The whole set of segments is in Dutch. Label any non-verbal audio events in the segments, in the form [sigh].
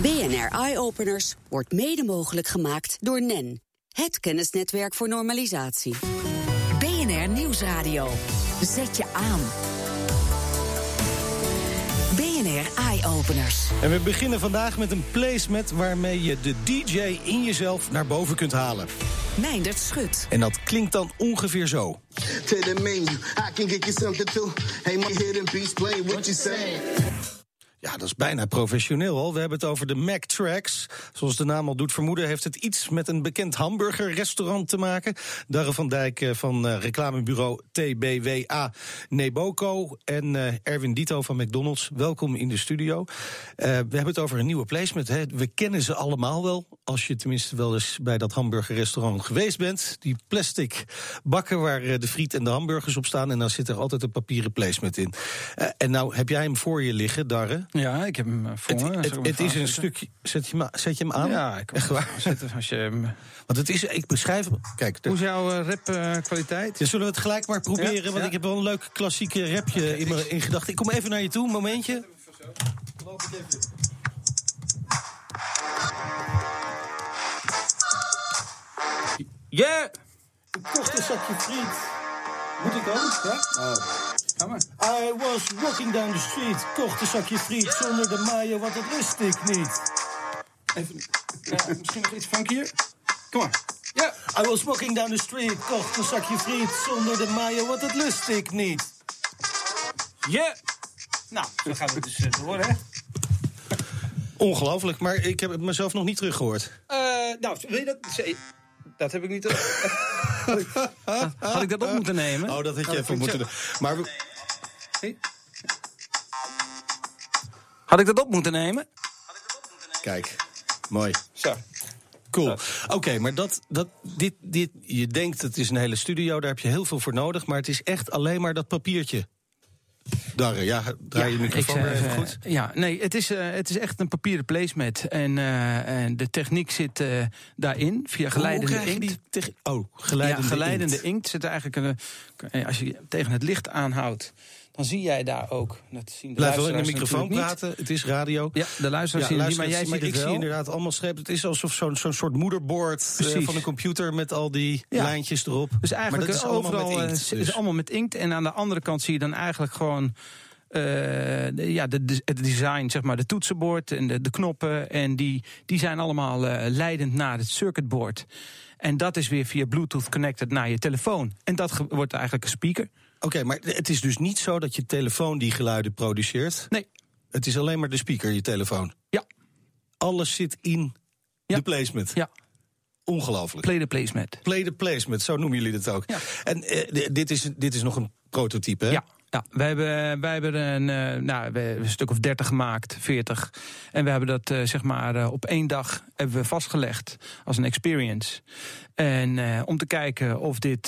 BNR Eye Openers wordt mede mogelijk gemaakt door NEN, het kennisnetwerk voor normalisatie. BNR Nieuwsradio. Zet je aan. BNR Eye Openers. En we beginnen vandaag met een placement waarmee je de DJ in jezelf naar boven kunt halen. Meindert Schut. En dat klinkt dan ongeveer zo. to the menu. I can get you something too. Hey, my hidden beats play what you say. Ja, dat is bijna professioneel al. We hebben het over de Mac Tracks. Zoals de naam al doet vermoeden, heeft het iets met een bekend hamburgerrestaurant te maken. Darre van Dijk eh, van eh, reclamebureau TBWA Neboco. En eh, Erwin Dito van McDonald's. Welkom in de studio. We hebben het over een nieuwe placement. Hè. We kennen ze allemaal wel. Als je tenminste wel eens bij dat hamburgerrestaurant geweest bent. Die plastic bakken waar de friet en de hamburgers op staan. En dan zit er altijd een papieren placement in. En nou heb jij hem voor je liggen, Darre. Ja, ik heb hem eh, voor Het, me. het, Zal ik het hem is een stukje. Zet je, hem, zet je hem aan? Ja, ik Echt waar? zetten als je hem- Want het is, ik beschrijf hem. Kijk, de- Hoe is jouw eh, rap-kwaliteit? Ja, zullen we het gelijk maar proberen? Ja, want ja. ik heb wel een leuk klassieke rapje in, in gedachten. Ik kom even naar je toe, een momentje. Yeah! Ik kocht een zakje friet. Moet ik ook? Ja? Ga maar. I was walking down the street. Kocht een zakje friet zonder de mayo, want dat lust ik niet. Even, ja, misschien nog iets funkier? Kom maar. Ja! I was walking down the street. Kocht een zakje friet zonder de mayo, want dat lust ik niet. Yeah! Nou, dan gaan we dus eh, door, hè? Ongelooflijk, maar ik heb het mezelf nog niet teruggehoord. Eh, nou, wil je dat... Dat heb ik niet... had, [laughs] ik, had ik dat op moeten nemen? Oh, dat had je Nou, even moeten doen. Maar we- Hey. Had ik dat op moeten nemen? kijk, mooi. Zo. Cool. Oké, maar dat, dat, dit, dit, je denkt het is een hele studio, daar heb je heel veel voor nodig, maar het is echt alleen maar dat papiertje. Darre, ja, draai je microfoon ik even eh, goed. Ja, nee, het is, eh, het is echt een papieren placement. En, eh, en de techniek zit eh, daarin, via geleidende inkt. oh, geleidende, ja, geleidende inkt. inkt. zit er eigenlijk een, als je tegen het licht aanhoudt, dan zie jij daar ook. Dat zien de Blijf wel in de microfoon praten, het is radio. Ja, de luisteraars zien niet, maar jij ziet het ik wel. zie inderdaad allemaal strepen. Het is alsof zo'n zo'n soort moederbord eh, Precies. van een computer met al die Ja. lijntjes erop. Dus eigenlijk maar dat is allemaal overal met eh, inkt, is dus. allemaal met inkt. En aan de andere kant zie je dan eigenlijk gewoon. eh, de- ja, de, de- het design, zeg maar, de toetsenbord en de, de knoppen. En die, die zijn allemaal eh, leidend naar het circuitboard. En dat is weer via Bluetooth connected naar je telefoon. En dat wordt eigenlijk een speaker. Oké, maar het is dus niet zo dat je telefoon die geluiden produceert. Nee. Het is alleen maar de speaker, je telefoon. Ja. Alles zit in Ja. de placement. Ja, Ongelooflijk. play the placement. Play the placement, zo noemen jullie dat ook. Ja. En eh, dit, is, dit is nog een prototype, hè? Ja. Ja, wij hebben, wij hebben een, eh, nou, we hebben een stuk of 30 gemaakt, 40. En we hebben dat eh, zeg maar op één dag hebben we vastgelegd als een experience. En om te kijken of dit,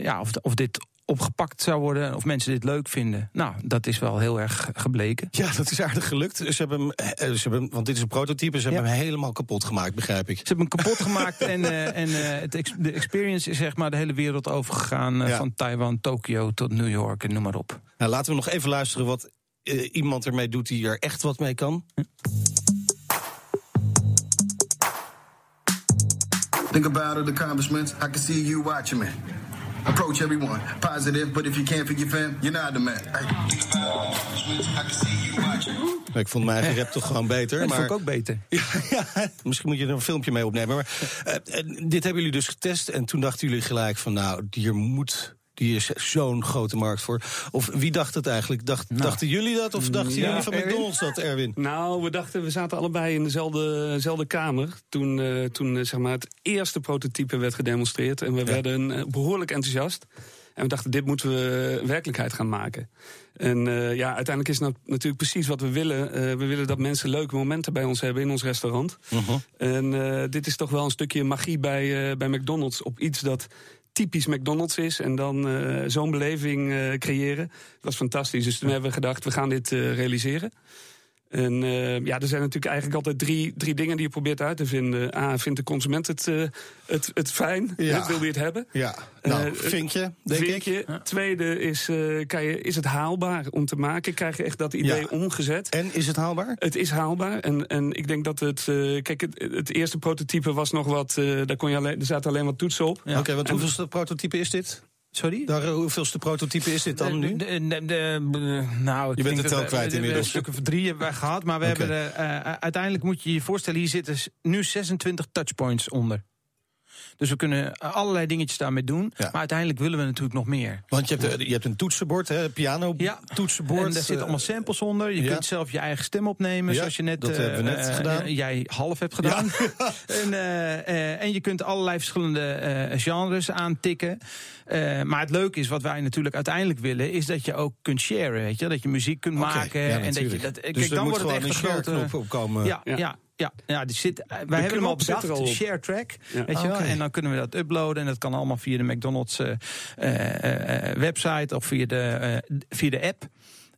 ja, of, of dit opgepakt zou worden, of mensen dit leuk vinden. Nou, dat is wel heel erg gebleken. Ja, dat is aardig gelukt. Ze hebben hem, eh, ze hebben, want dit is een prototype, ze hebben Ja. hem helemaal kapot gemaakt, begrijp ik. Ze hebben hem kapot gemaakt en, eh, en eh, het de experience is zeg maar de hele wereld overgegaan. Ja. Van Taiwan, Tokio tot New York en noem maar op. Nou, laten we nog even luisteren wat iemand ermee doet die er echt wat mee kan. Think about the accomplishments. I can see you watching me. Approach everyone positive, but if you can't pick your fam, you're not the man. Ik vond mijn eigen rap toch gewoon beter. Dat maar... vond ik ook beter. [laughs] Ja, ja, misschien moet je er een filmpje mee opnemen. Maar eh, eh, dit hebben jullie dus getest en toen dachten jullie gelijk van nou, hier moet hier is zo'n grote markt voor. Of wie dacht het eigenlijk? Dacht, Nou. Dachten jullie dat of dachten Ja, jullie van? McDonald's dat, Erwin? Nou, we dachten, we zaten allebei in dezelfde, dezelfde kamer. Toen, eh, toen eh, zeg maar, het eerste prototype werd gedemonstreerd. En we werden eh, behoorlijk enthousiast. En we dachten, dit moeten we werkelijkheid gaan maken. En ja, uiteindelijk is het natuurlijk precies wat we willen. We willen dat mensen leuke momenten bij ons hebben in ons restaurant. En eh, dit is toch wel een stukje magie bij, bij McDonald's. Op iets dat typisch McDonald's is. En dan eh, zo'n beleving eh, creëren. Dat was fantastisch. Dus toen hebben we gedacht, we gaan dit eh, realiseren. En uh, ja, er zijn natuurlijk eigenlijk altijd drie, drie dingen die je probeert uit te vinden. A, vindt de consument het, uh, het, het fijn? Ja. Wil hij het hebben? Ja, nou, uh, vind je, denk. Ja. Tweede is, kan je, is het haalbaar om te maken? Krijg je echt dat idee Ja. omgezet? En is het haalbaar? Het is haalbaar. En, en ik denk dat het. Kijk, het, het eerste prototype was nog wat. Daar kon je alleen, er zaten alleen wat toetsen op. Oké, okay, want hoeveelste prototype is dit? Sorry? Daar, hoeveelste prototype is dit dan nu? De, de, de, nou, je bent het tel kwijt inmiddels. Een stuk of drie hebben wij gehad, maar we hebben er, uh, uiteindelijk moet je je voorstellen, hier zitten nu 26 touchpoints onder. Dus we kunnen allerlei dingetjes daarmee doen. Ja. Maar uiteindelijk willen we natuurlijk nog meer. Want je hebt, je hebt een toetsenbord, hè, piano Ja. toetsenbord. En daar zitten allemaal samples onder. Je ja. kunt zelf je eigen stem opnemen, Ja, zoals je net, dat hebben we net uh, gedaan. uh, jij half hebt gedaan. [laughs] en, uh, en je kunt allerlei verschillende eh, genres aantikken. Eh, maar het leuke is, wat wij natuurlijk uiteindelijk willen, is dat je ook kunt sharen. Weet je? Dat je muziek kunt okay, maken. Ja, en dat je dat, dus kijk, dan moet wordt het gewoon echt een grote. share-knop opkomen. Ja, ja. ja. Ja, ja die zit, wij hebben hem al bedacht, al share track. Ja. Weet je wel? Oké. En dan kunnen we dat uploaden. En dat kan allemaal via de McDonald's uh, uh, website of via de, uh, via de app.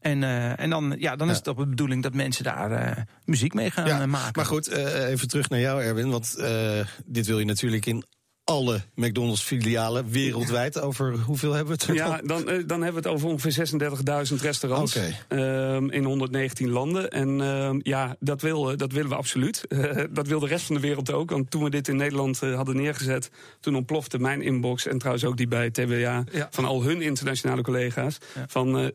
En, uh, en dan, ja, dan is het op de bedoeling dat mensen daar uh, muziek mee gaan ja, maken. Maar goed, uh, even terug naar jou, Erwin. Want dit wil je natuurlijk in alle McDonald's filialen wereldwijd. Over hoeveel hebben we het? Ja, dan, uh, dan hebben we het over ongeveer 36.000 restaurants okay. uh, in 119 landen. En uh, ja, dat, wil, dat willen we absoluut. [laughs] dat wil de rest van de wereld ook. Want toen we dit in Nederland hadden neergezet, toen ontplofte mijn inbox en trouwens ook die bij TWA ja. van al hun internationale collega's. Ja. Van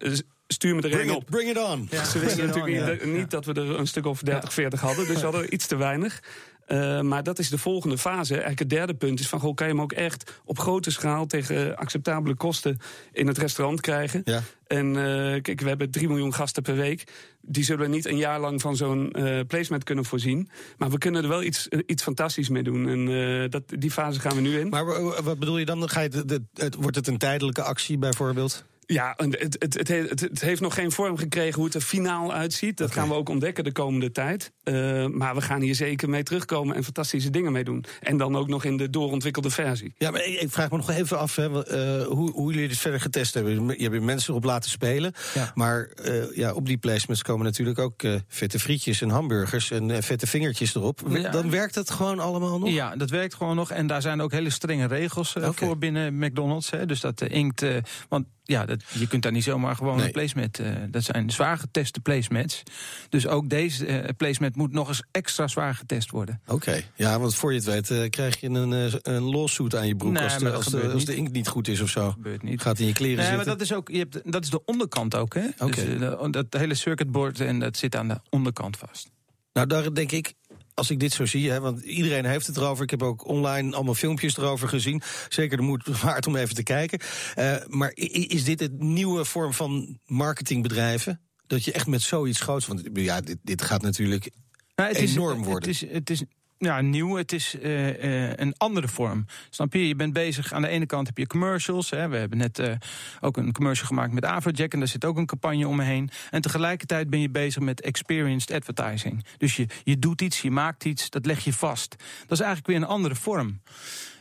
stuur me er it, op. Bring it on. Ja, ze wisten natuurlijk on, niet, ja. niet, dat we er een stuk of 30, 40 hadden. Dus we hadden iets te weinig. Uh, maar dat is de volgende fase. Eigenlijk het derde punt is van, goh, kan je hem ook echt op grote schaal tegen acceptabele kosten in het restaurant krijgen? Ja. En uh, kijk, we hebben 3 miljoen gasten per week. Die zullen niet een jaar lang van zo'n uh, placement kunnen voorzien. Maar we kunnen er wel iets, iets fantastisch mee doen. En uh, dat, die fase gaan we nu in. Maar wat bedoel je dan? Ga je de, de, het, wordt het een tijdelijke actie bijvoorbeeld? Ja, het, het, het, het, heeft nog geen vorm gekregen hoe het er finaal uitziet. Dat okay. gaan we ook ontdekken de komende tijd. Uh, maar we gaan hier zeker mee terugkomen en fantastische dingen mee doen. En dan ook nog in de doorontwikkelde versie. Ja, maar ik, ik vraag me nog even af hè, uh, hoe, hoe jullie dit verder getest hebben. Je hebt mensen erop laten spelen. Ja. Maar uh, ja, op die placements komen natuurlijk ook vette frietjes en hamburgers en vette vingertjes erop. Ja. Dan werkt het gewoon allemaal nog? Ja, dat werkt gewoon nog. En daar zijn ook hele strenge regels okay. voor binnen McDonald's. Hè. Dus dat inkt. want ja, dat, je kunt daar niet zomaar gewoon Nee. een placement. Uh, dat zijn zwaar geteste placements. Dus ook deze uh, placement moet nog eens extra zwaar getest worden. Oké, okay. ja, want voor je het weet uh, krijg je een, een lawsuit aan je broek nee, als, de, als, de, als de inkt niet goed is of zo. Dat gebeurt niet. Gaat in je kleren nee, zitten. maar dat is ook, je hebt, dat is de onderkant ook, hè? Okay. Dus, dat hele circuitboard en dat zit aan de onderkant vast. Nou, daar denk ik, als ik dit zo zie, hè, want iedereen heeft het erover. Ik heb ook online allemaal filmpjes erover gezien. Zeker de moed [laughs] waard om even te kijken. Uh, maar is dit het nieuwe vorm van marketingbedrijven? Dat je echt met zoiets groots. Want ja, dit, dit gaat natuurlijk nou, het enorm is, worden. Het is, het is ja, nieuw. Het is uh, uh, een andere vorm. Snap je? Je bent bezig. Aan de ene kant heb je commercials. Hè. We hebben net uh, ook een commercial gemaakt met Afrojack. En daar zit ook een campagne om me heen. En tegelijkertijd ben je bezig met experienced advertising. Dus je, je doet iets, je maakt iets, dat leg je vast. Dat is eigenlijk weer een andere vorm.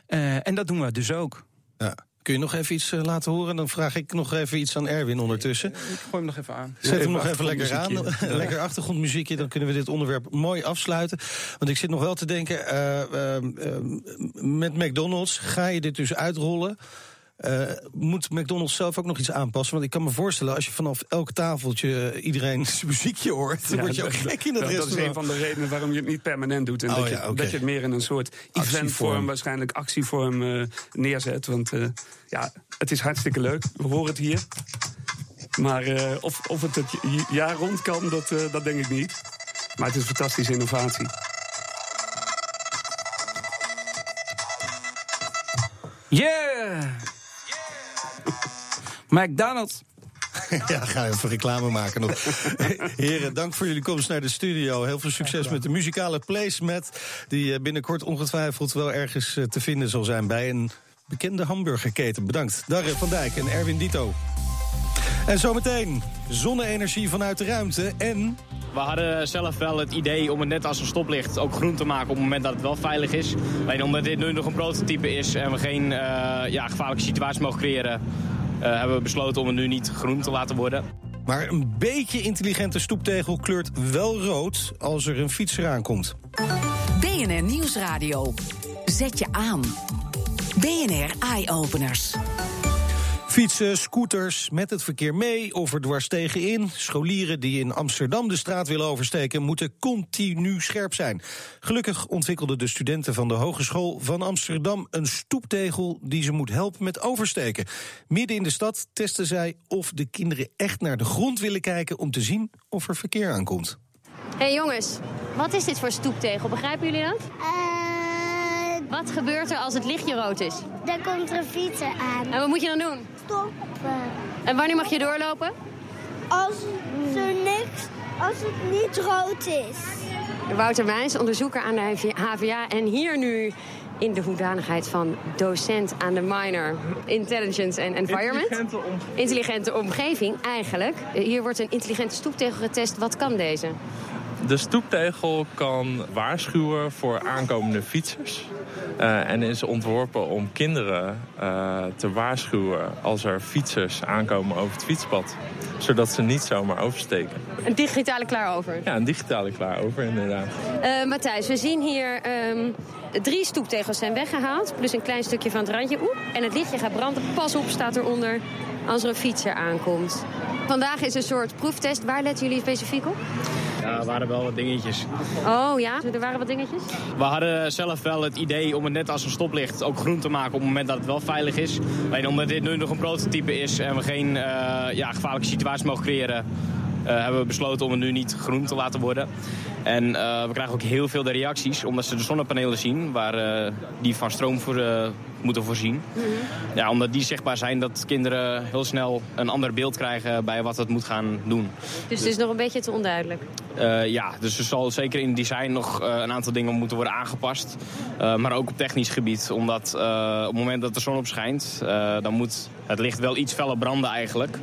en dat doen we dus ook. Ja. Kun je nog even iets uh, laten horen? Dan vraag ik nog even iets aan Erwin ondertussen. Ik gooi hem nog even aan. Zet hem nog even lekker aan. [laughs] lekker achtergrondmuziekje. Dan kunnen we dit onderwerp mooi afsluiten. Want ik zit nog wel te denken. Uh, uh, met McDonald's ga je dit dus uitrollen. Uh, moet McDonald's zelf ook nog iets aanpassen? Want ik kan me voorstellen, als je vanaf elk tafeltje iedereen [laughs] zijn muziekje hoort, dan ja, word je ook gek in het dat, restaurant. Dat is een van de redenen waarom je het niet permanent doet. En oh, dat, ja, je, okay. dat je het meer in een soort eventvorm, waarschijnlijk actievorm uh, neerzet. Want uh, ja, het is hartstikke leuk. We horen het hier. Maar uh, of, of het het jaar rond kan, dat, dat denk ik niet. Maar het is een fantastische innovatie. Yeah! McDonald's. [laughs] Ja, ga even reclame maken nog. [laughs] Heren, dank voor jullie komst naar de studio. Heel veel succes met de muzikale placemat... die binnenkort ongetwijfeld wel ergens te vinden zal zijn... bij een bekende hamburgerketen. Bedankt, Darre van Dijk en Erwin Dito. En zometeen zonne-energie vanuit de ruimte en... We hadden zelf wel het idee om het net als een stoplicht ook groen te maken op het moment dat het wel veilig is. Alleen omdat dit nu nog een prototype is en we geen uh, ja, gevaarlijke situatie mogen creëren... Uh, hebben we besloten om het nu niet groen te laten worden. Maar een beetje intelligente stoeptegel kleurt wel rood als er een fietser aankomt. BNR Nieuwsradio. Zet je aan. BNR Eye Openers. Fietsen, scooters, met het verkeer mee of er dwars tegenin. Scholieren die in Amsterdam de straat willen oversteken... moeten continu scherp zijn. Gelukkig ontwikkelden de studenten van de Hogeschool van Amsterdam... een stoeptegel die ze moet helpen met oversteken. Midden in de stad testen zij of de kinderen echt naar de grond willen kijken... om te zien of er verkeer aankomt. Hé hey jongens, wat is dit voor stoeptegel? Begrijpen jullie dat? Uh, Wat gebeurt er als het lichtje rood is? daar komt er een fietser aan. En wat moet je dan doen? Stoppen. En wanneer mag je doorlopen? Als er niks, als het niet rood is. Wouter Wijs, onderzoeker aan de HVA en hier nu in de hoedanigheid van docent aan de minor Intelligence and Environment. Intelligente om- Intelligente omgeving, eigenlijk. Hier wordt een intelligente stoeptegel getest. Wat kan deze? De stoeptegel kan waarschuwen voor aankomende fietsers. Eh, en is ontworpen om kinderen eh, te waarschuwen als er fietsers aankomen over het fietspad. Zodat ze niet zomaar oversteken. Een digitale klaarover. Ja, een digitale klaarover inderdaad. Eh, Matthijs, we zien hier ehm, drie stoeptegels zijn weggehaald. Plus een klein stukje van het randje. Oeh, en het lichtje gaat branden. Pas op, staat eronder als er een fietser aankomt. Vandaag is een soort proeftest. Waar letten jullie specifiek op? Ja, er waren wel wat dingetjes. Oh ja, er waren wat dingetjes. We hadden zelf wel het idee om het net als een stoplicht ook groen te maken op het moment dat het wel veilig is. Alleen omdat dit nu nog een prototype is en we geen eh, ja, gevaarlijke situatie mogen creëren, eh, hebben we besloten om het nu niet groen te laten worden. En eh, we krijgen ook heel veel de reacties omdat ze de zonnepanelen zien waar die van stroom voor, moeten voorzien. Ja, omdat die zichtbaar zijn dat kinderen heel snel een ander beeld krijgen bij wat het moet gaan doen. Dus het is nog een beetje te onduidelijk. Eh, ja, dus er zal zeker in design nog eh, een aantal dingen moeten worden aangepast. Eh, maar ook op technisch gebied. Omdat op het moment dat de zon op schijnt, dan moet het licht wel iets feller branden eigenlijk.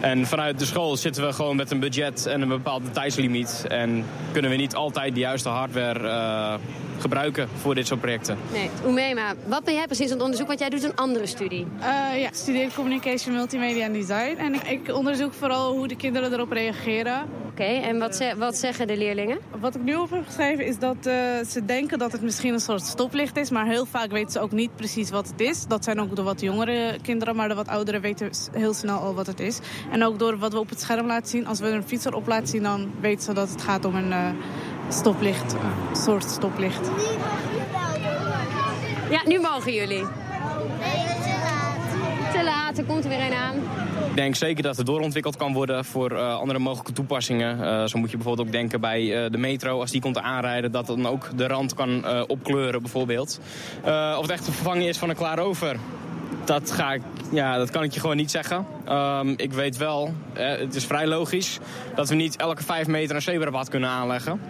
En vanuit de school zitten we gewoon met een budget en een bepaalde tijdslimiet. En kunnen we niet altijd de juiste hardware gebruiken voor dit soort projecten. Nee, Oemema, wat ben jij precies aan het onderzoek? Want jij doet een andere studie. Eh, ja, ik studeer communication, multimedia en design. En ik, ik onderzoek vooral hoe de kinderen erop reageren. Oké, en wat, ze- wat zeggen de leerlingen? Wat ik nu op heb geschreven is dat eh, ze denken dat het misschien een soort stoplicht is. Maar heel vaak weten ze ook niet precies wat het is. Dat zijn ook de wat jongere kinderen, maar de wat ouderen weten heel snel al wat het is. En ook door wat we op het scherm laten zien. Als we een fietser op laten zien, dan weten ze dat het gaat om een eh, stoplicht. Een soort stoplicht. Ja, nu mogen jullie. Te laat. Laat, er komt er weer een aan. Ik denk zeker dat het doorontwikkeld kan worden voor eh, andere mogelijke toepassingen. Eh, zo moet je bijvoorbeeld ook denken bij eh, de metro. Als die komt aanrijden, dat dan ook de rand kan opkleuren bijvoorbeeld. Of het echt een vervanging is van een klaarover. Dat, ga ik, ja, dat kan ik je gewoon niet zeggen. Ehm, ik weet wel, het is vrij logisch... dat we niet elke vijf meter een zebrapad kunnen aanleggen.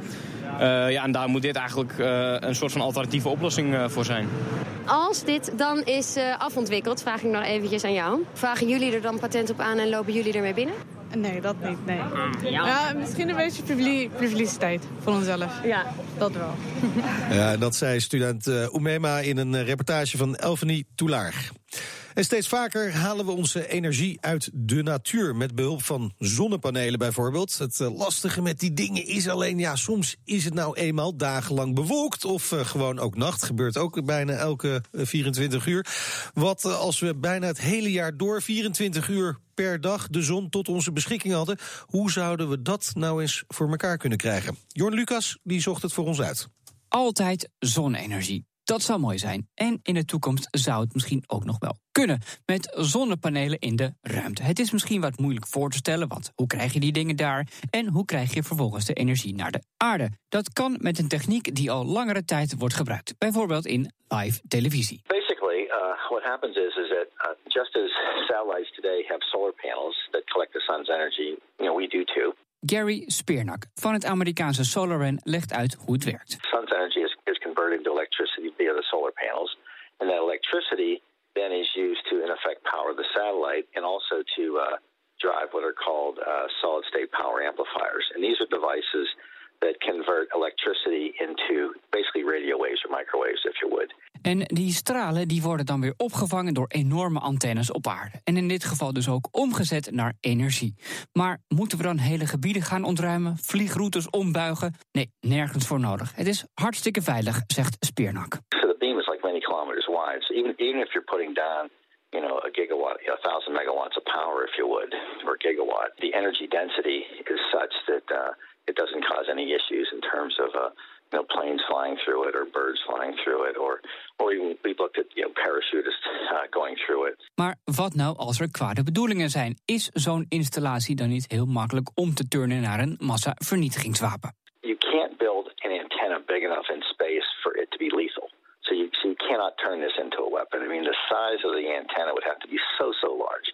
Eh, ja, en daar moet dit eigenlijk eh, een soort van alternatieve oplossing eh, voor zijn. Als dit dan is eh, afontwikkeld, vraag ik nog eventjes aan jou. Vragen jullie er dan patent op aan en lopen jullie ermee binnen? Nee, dat niet. Nee. Ja. Misschien een beetje publi- publiciteit voor onszelf. Ja. Dat wel. [laughs] Ja, dat zei student Oemema in een reportage van Elfanie Toulaar. En steeds vaker halen we onze energie uit de natuur. Met behulp van zonnepanelen bijvoorbeeld. Het uh, lastige met die dingen is alleen, ja, soms is het nou eenmaal dagenlang bewolkt. Of uh, gewoon ook nacht. Gebeurt ook bijna elke 24 uur. Wat als we bijna het hele jaar door 24 uur per dag de zon tot onze beschikking hadden. Hoe zouden we dat nou eens voor elkaar kunnen krijgen? Jorn Lucas, die zocht het voor ons uit. Altijd zonne-energie. Dat zou mooi zijn. En in de toekomst zou het misschien ook nog wel kunnen. Met zonnepanelen in de ruimte. Het is misschien wat moeilijk voor te stellen, want hoe krijg je die dingen daar? En hoe krijg je vervolgens de energie naar de aarde? Dat kan met een techniek die al langere tijd wordt gebruikt. Bijvoorbeeld in live televisie. Basically, uh, what happens is, is that uh, just as satellites today have solar panels that collect the sun's energy, you know, we do too. Gary Speernak van het Amerikaanse SolarRun legt uit hoe het werkt. Sun's energy is, is converted into electricity via the solar panels, and that electricity then is used to, in effect, power the satellite and also to uh, drive what are called uh, solid state power amplifiers. And these are devices that convert electricity into basically radio waves or microwaves, if you would. En die stralen die worden dan weer opgevangen door enorme antennes op aarde. En in dit geval dus ook omgezet naar energie. Maar moeten we dan hele gebieden gaan ontruimen, vliegroutes ombuigen? Nee, nergens voor nodig. Het is hartstikke veilig, zegt Speernak. Even if you're putting down you know, a gigawatt, a thousand megawatts of power, if you would, or gigawatt. The energy density is such that uh, it doesn't cause any issues in terms of uh, you know planes flying through it or birds flying through it, or or even we've looked at you know parachutists uh, going through it. Maar wat nou als er kwade bedoelingen zijn? Is zo'n installatie dan niet heel makkelijk om te turnen naar een massavernietigingswapen? Size of the antenna would have to be so so large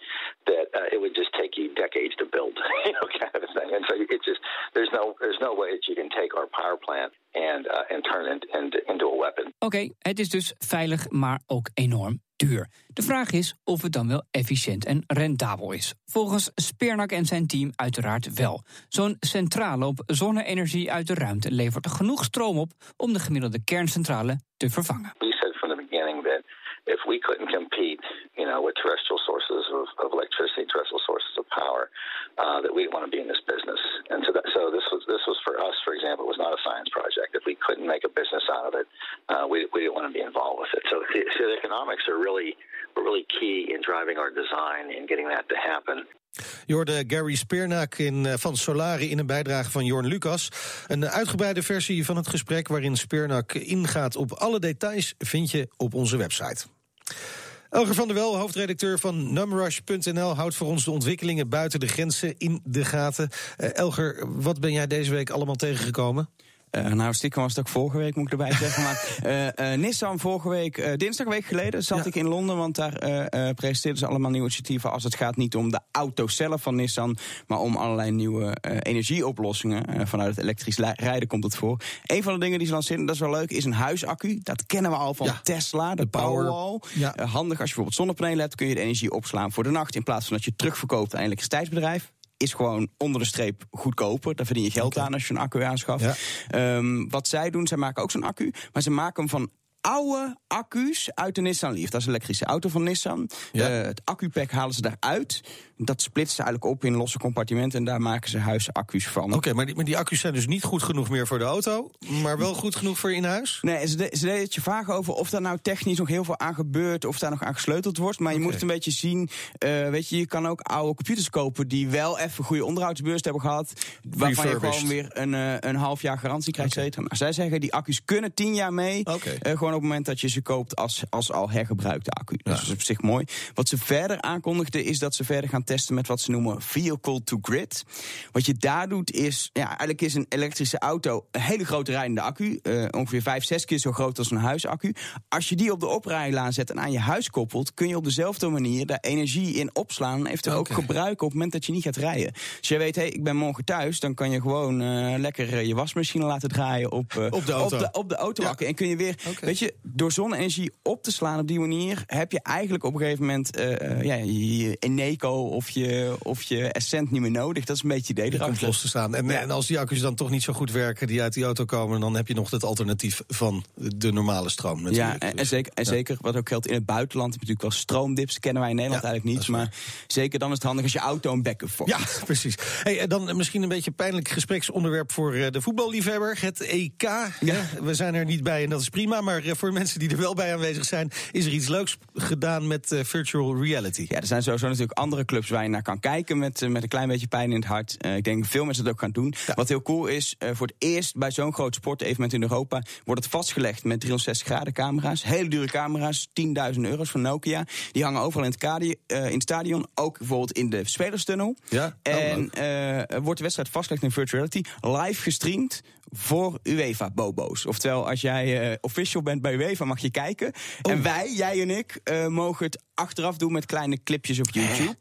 that uh, it would just take you decades to build, [laughs] you know, kind of a thing. And so it just there's no there's no way that you can take our power plant and uh, and turn it into, into a weapon. Oké, het is dus veilig, maar ook enorm duur. De vraag is of het dan wel efficiënt en rendabel is. Volgens Speernak en zijn team uiteraard wel. Zo'n centrale op zonne-energie uit de ruimte levert er genoeg stroom op om de gemiddelde kerncentrale te vervangen. We said from the beginning that if we couldn't compete, you know, with terrestrial sources of, of electricity, terrestrial sources of power, uh, that we didn't want to be in this business. And so, that, so this was this was for us, for example, it was not a science project. If we couldn't make a business out of it, uh, we, we didn't want to be involved with it. So, so the economics are really were really key in driving our design and getting that to happen. Je hoorde Gary Speernak in, van Solari in een bijdrage van Jorn Lucas. Een uitgebreide versie van het gesprek waarin Speernak ingaat op alle details vind je op onze website. Elger van der Wel, hoofdredacteur van Numrush.nl, houdt voor ons de ontwikkelingen buiten de grenzen in de gaten. Uh, Elger, wat ben jij deze week allemaal tegengekomen? Uh, nou, stiekem was het ook vorige week, moet ik erbij zeggen. Maar uh, [laughs] uh, Nissan vorige week, dinsdag week geleden, zat ja. ik in Londen. Want daar presenteerden ze allemaal nieuwe initiatieven. Als het gaat niet om de auto zelf van Nissan, maar om allerlei nieuwe energieoplossingen. vanuit het elektrisch rijden komt het voor. Een van de dingen die ze lanceren, dat is wel leuk, is een huisaccu. Dat kennen we al van ja. Tesla, de, de Powerwall. Ja. handig als je bijvoorbeeld zonnepanelen hebt, kun je de energie opslaan voor de nacht. In plaats van dat je terugverkoopt aan een elektriciteitsbedrijf is gewoon onder de streep goedkoper. Daar verdien je geld aan als je een accu aanschaft. Ja. Um, wat zij doen, zij maken ook zo'n accu, maar ze maken hem van oude accu's uit de Nissan Leaf. Dat is een elektrische auto van Nissan. Ja. Uh, het accupack halen ze daaruit. Dat splitsen ze eigenlijk op in losse compartimenten... en daar maken ze huisaccu's van. Oké, okay, maar, die, maar die accu's zijn dus niet goed genoeg meer voor de auto... maar wel goed genoeg voor in huis? Nee, ze, de, ze deden het je vragen over of daar nou technisch nog heel veel aan gebeurt... of daar nog aan gesleuteld wordt. Maar je okay. moet het een beetje zien. Uh, weet je, je kan ook oude computers kopen... die wel even goede onderhoudsbeurs hebben gehad... waarvan je gewoon weer een, uh, een half jaar garantie krijgt. Okay. Nou, zij zeggen, die accu's kunnen tien jaar mee. gewoon op het moment dat je ze koopt als, als al hergebruikte accu. Dat is op zich mooi. Wat ze verder aankondigden is dat ze verder gaan testen met wat ze noemen vehicle to grid. Wat je daar doet is, ja, eigenlijk is een elektrische auto een hele grote rijdende accu. Uh, ongeveer 5, 6 keer zo groot als een huisaccu. Als je die op de oprijlaan zet en aan je huis koppelt, kun je op dezelfde manier daar energie in opslaan. En eventueel okay. ook gebruiken op het moment dat je niet gaat rijden. Als je weet, hé, hey, ik ben morgen thuis, dan kan je gewoon uh, lekker je wasmachine laten draaien op, uh, op de auto. Op de, op de auto ja. En kun je weer, okay. weet je, door zonne-energie op te slaan op die manier, heb je eigenlijk op een gegeven moment uh, ja, je Eneco of je, of je Essent niet meer nodig. Dat is een beetje idee erachter. los te staan. En, ja. en als die accu's dan toch niet zo goed werken, die uit die auto komen, dan heb je nog het alternatief van de normale stroom. Natuurlijk. Ja, en, en zeker, en ja. zeker wat ook geldt in het buitenland, heb je natuurlijk wel stroomdips, kennen wij in Nederland eigenlijk niet. Maar zeker dan is het handig als je auto een backup vormt. Ja, [laughs] precies. Hey, dan misschien een beetje een pijnlijk gespreksonderwerp voor de voetballiefhebber, het EK. Ja. We zijn er niet bij en dat is prima, maar voor mensen die er wel bij aanwezig zijn, is er iets leuks gedaan met uh, virtual reality. Ja, er zijn sowieso natuurlijk andere clubs waar je naar kan kijken met, uh, met een klein beetje pijn in het hart. Uh, ik denk veel mensen dat ook gaan doen. Ja. Wat heel cool is, voor het eerst bij zo'n groot sportevenement in Europa wordt het vastgelegd met 360 graden camera's. Hele dure camera's, 10.000 euro's van Nokia. Die hangen overal in het, kadie, in het stadion, ook bijvoorbeeld in de spelerstunnel. Ja, en wordt de wedstrijd vastgelegd in virtual reality, live gestreamd voor UEFA-bobo's. Oftewel, als jij official bent bent bij UEFA mag je kijken. En wij, jij en ik, eh, mogen het achteraf doen met kleine clipjes op YouTube.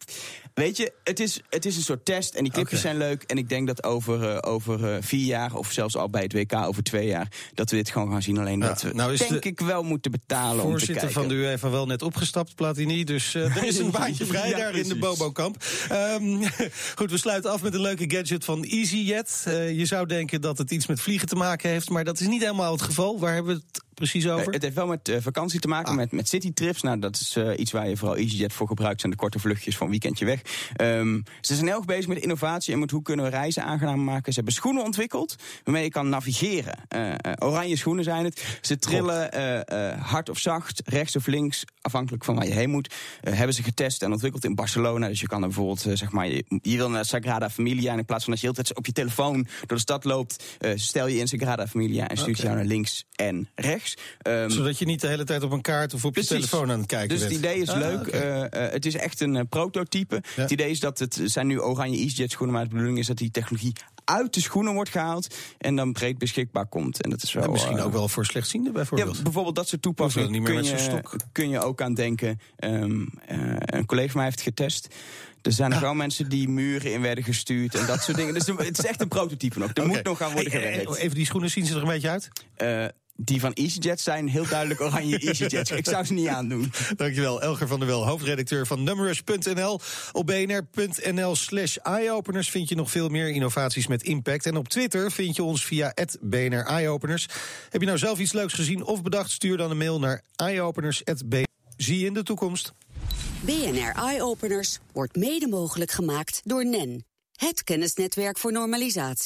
Weet je, het is, het is een soort test en die clipjes zijn leuk. En ik denk dat over, eh, over eh, vier jaar, of zelfs al bij het WK over twee jaar, dat we dit gewoon gaan zien. Alleen Ja, dat we, nou is denk de ik, wel moeten betalen om te Voorzitter kijken. van de UEFA wel net opgestapt, Platini. Dus eh, er is een [laughs] baantje vrij Ja, daar in de. Bobo-kamp. Ehm, [laughs] goed, we sluiten af met een leuke gadget van EasyJet. Eh, je zou denken dat het iets met vliegen te maken heeft, maar dat is niet helemaal het geval. Waar hebben we het precies over? Het heeft wel met eh, vakantie te maken, Ah. met, met citytrips. Nou, dat is eh, iets waar je vooral EasyJet voor gebruikt. zijn de korte vluchtjes van weekendje weg. Ehm, ze zijn heel erg bezig met innovatie en met hoe kunnen we reizen aangenaam maken. Ze hebben schoenen ontwikkeld waarmee je kan navigeren. Eh, oranje schoenen zijn het. Ze trillen hard of zacht, rechts of links, afhankelijk van waar je heen moet. Hebben ze getest en ontwikkeld in Barcelona. Dus je kan er bijvoorbeeld, zeg maar, je, je wil naar Sagrada Familia... en in plaats van dat je heel de tijd op je telefoon door de stad loopt... stel je in Sagrada Familia en stuurt je jou naar links en rechts. Ehm, Zodat je niet de hele tijd op een kaart of op je telefoon aan het kijken dus bent. het idee is Ah, leuk. Eh, eh, het is echt een eh, prototype. Ja. Het idee is dat het zijn nu oranje EasyJet schoenen, maar de bedoeling is dat die technologie uit de schoenen wordt gehaald en dan breed beschikbaar komt. En dat is wel En misschien ook wel voor slechtzienden ja, bijvoorbeeld. bijvoorbeeld dat soort toepassingen niet meer kun, met je, stok. kun je ook aan denken. Ehm, eh, een collega van mij heeft getest. Er zijn nog wel mensen die muren in werden gestuurd en dat soort dingen. Dus het is echt een prototype nog. Er [laughs] moet nog aan worden gewerkt. Even die schoenen, zien ze er een beetje uit? Die van EasyJet zijn heel duidelijk oranje [laughs] EasyJets. Ik zou ze niet aandoen. Dankjewel, Elger van der Wel, hoofdredacteur van Numrush.nl. Op bnr.nl slash eyeopeners vind je nog veel meer innovaties met impact. En op Twitter vind je ons via BNR Eyeopeners. Heb je nou zelf iets leuks gezien of bedacht? Stuur dan een mail naar eyeopeners.bnr. Zie je in de toekomst. BNR Eye Openers wordt mede mogelijk gemaakt door NEN, het kennisnetwerk voor normalisatie.